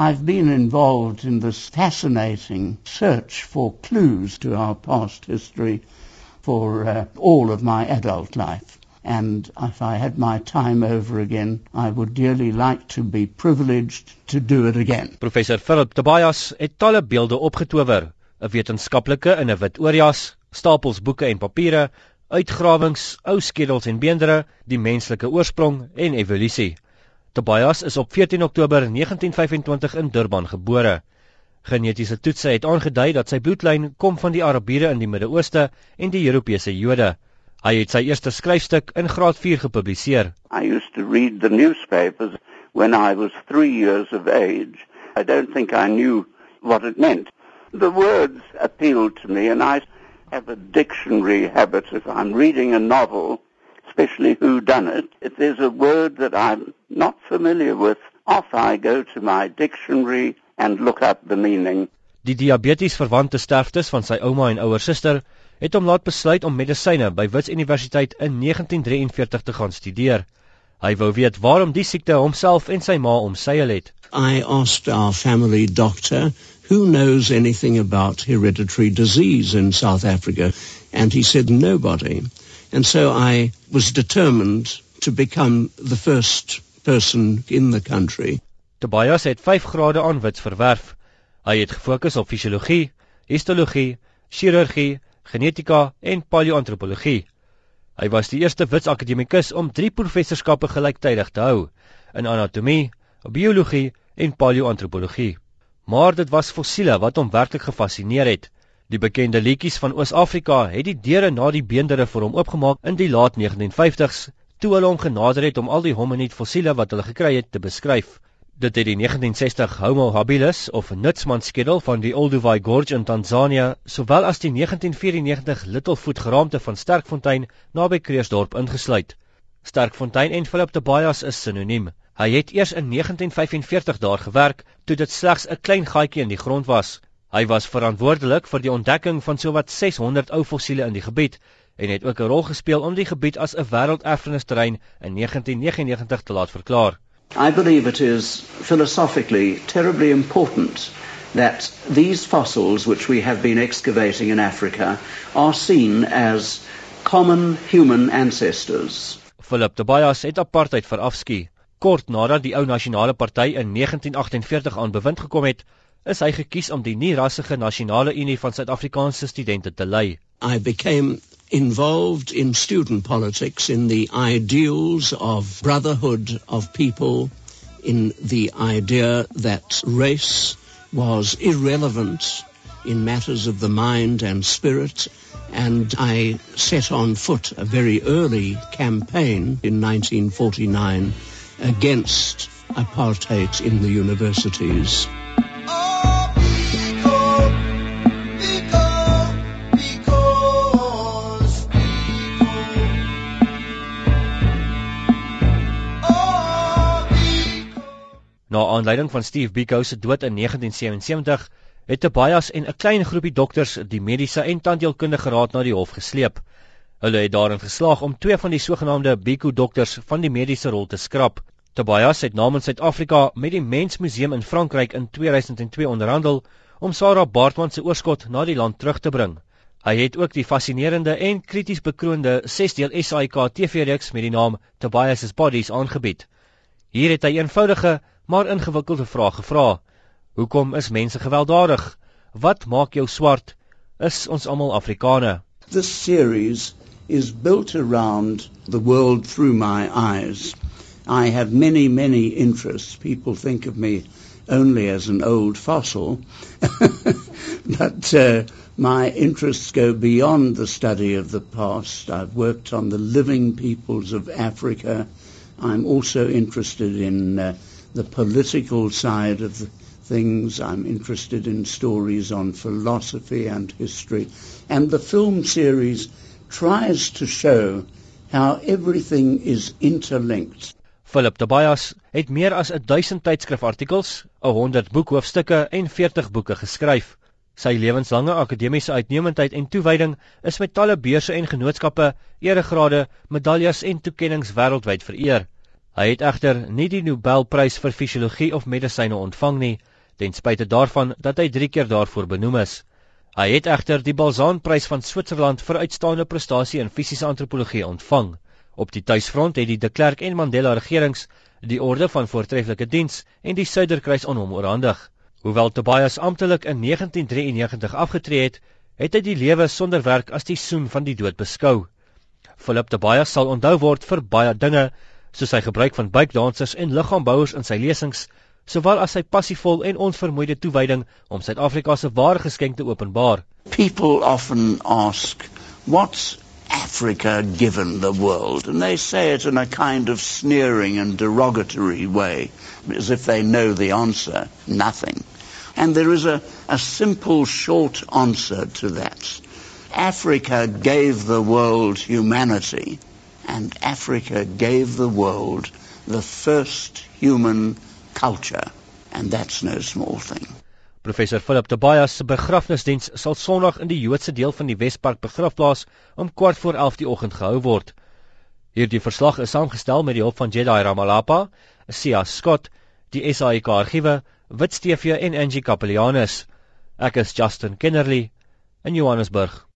I've been involved in this fascinating search for clues to our past history for uh, all of my adult life. And if I had my time over again, I would dearly like to be privileged to do it again. Professor Philip Tobias het talle beelde opgetower, 'n wetenskaplike in 'n wit oorjas, stapels boeke en papiere, uitgrawings, ou skedels en beendere, die menslike oorsprong en evolusie. Tobias is op 14 Oktober 1925 in Durban gebore. Genetiese toetse het aangedui dat sy bloedlyn kom van die Arabiere in die Midde-Ooste en die Europese Jode. Hy het sy eerste skryfstuk in graad 4 gepubliseer. I used to read the newspapers when I was 3 years of age. I don't think I knew what it meant. The words appealed to me and I have a dictionary habit if I'm reading a novel especially who done it. If there's a word that I'm not familiar with, off I go to my dictionary and look up the meaning. Die diabetes verwante sterftes van sy ouma en ouer suster het hom laat besluit om medisyne by Wits Universiteit in 1943 te gaan studeer. Hy wou weet waarom die siekte homself en sy ma omseil het. I asked our family doctor who knows anything about hereditary disease in South Africa and he said nobody. And so I was determined to become the first person in the country. Tobias het 5 grade aan wits verwerf. Hy het gefokus op fisiologie, histologie, chirurgie, genetika en paleoantropologie. Hy was die eerste wits akademikus om 3 professorskappe gelyktydig te hou in anatomie, biologie en paleoantropologie. Maar dit was fossiele wat hom werklik gefassineer het. Die bekende liedjies van Oos-Afrika het die deure na die beendere vir hom oopgemaak in die laat 1950s, toe hulle hom genader het om al die hominid fossiele wat hulle gekry het te beskryf. Dit het die 1960 Homo habilis of nutsman skedel van die Olduvai Gorge in Tansanië, sowel as die 1994 Littlefoot geraamte van Sterkfontein naby Kreersdorp ingesluit. Sterkfontein en Philip Beyers is sinoniem. Hy het eers in 1945 daar gewerk toe dit slegs 'n klein gaatjie in die grond was. Hy was verantwoordelik vir die ontdekking van sowat 600 ou fossiele in die gebied en het ook 'n rol gespeel om die gebied as 'n wêrelderfenisterrein in 1999 te laat verklaar. I believe it is philosophically terribly important that these fossils which we have been excavating in Africa are seen as common human ancestors. Philip de Beyers het apartheid verafskiet kort nadat die ou nasionale party in 1948 aan bewind gekom het is hy gekies om die nie-rassige Nasionale Unie van Suid-Afrikaanse studente te lei. I became involved in student politics in the ideals of brotherhood of people in the idea that race was irrelevant in matters of the mind and spirit and I set on foot a very early campaign in 1949 against apartheid in the universities. Na aanleiding van Steve Biko se dood in 1977, het Tobias en 'n klein groepie dokters die mediese en tandheelkundige raad na die hof gesleep. Hulle het daarin geslaag om twee van die sogenaamde Biko dokters van die mediese rol te skrap. Tobias het namens Suid-Afrika met die Mensmuseum in Frankryk in 2002 onderhandel om Sarah Bartman se oorskot na die land terug te bring. Hy het ook die fascinerende en krities bekroonde 6-deel SAK TV-reeks met die naam Tobias's Bodies aangebied. Hier het hy eenvoudige maar ingewikkelde vraag gevra. Hoekom is mense gewelddadig? Wat maak jou swart? Is ons almal Afrikane? This series is built around the world through my eyes. I have many, many interests. People think of me only as an old fossil, but uh, my interests go beyond the study of the past. I've worked on the living peoples of Africa. I'm also interested in uh, the political side of things. I'm interested in stories on philosophy and history. And the film series tries to show how everything is interlinked. Philip Tobias het meer as 1000 tydskrifartikels, 100 boekhoofstukke en 40 boeke geskryf. Sy lewenslange akademiese uitnemendheid en toewyding is met talle beurse en genootskappe, eregrade, medaljes en toekenninge wêreldwyd vereer. Hy het egter nie die Nobelprys vir fisiologie of medisyne ontvang nie, ten spyte daarvan dat hy 3 keer daarvoor benoem is. Hy het egter die Balzan-prys van Switserland vir uitstaande prestasie in fisiese antropologie ontvang. Op die tuisfront het die De Klerk en Mandela regerings die orde van voortreffelike diens en die Suiderkruis aan hom oorhandig. Hoewel Tobias amptelik in 1993 afgetree het, het hy die lewe sonder werk as die soen van die dood beskou. Philip Tobias sal onthou word vir baie dinge, soos sy gebruik van buikdansers en liggaambouers in sy lesings, sowel as sy passievol en onvermoeide toewyding om Suid-Afrika se ware geskenk te openbaar. People often ask, what's Africa given the world? And they say it in a kind of sneering and derogatory way, as if they know the answer nothing. And there is a, a simple, short answer to that. Africa gave the world humanity, and Africa gave the world the first human culture, and that's no small thing. Professor Philip Tobias se begrafnisdiens sal Sondag in die Joodse deel van die Wespark begrafplaas om kwart voor 11 die oggend gehou word. Hierdie verslag is saamgestel met die hulp van Jedi Ramalapa, Sia Scott, die SAIK argiewe, Wit TV en Angie Kapelianus. Ek is Justin Kennerly in Johannesburg.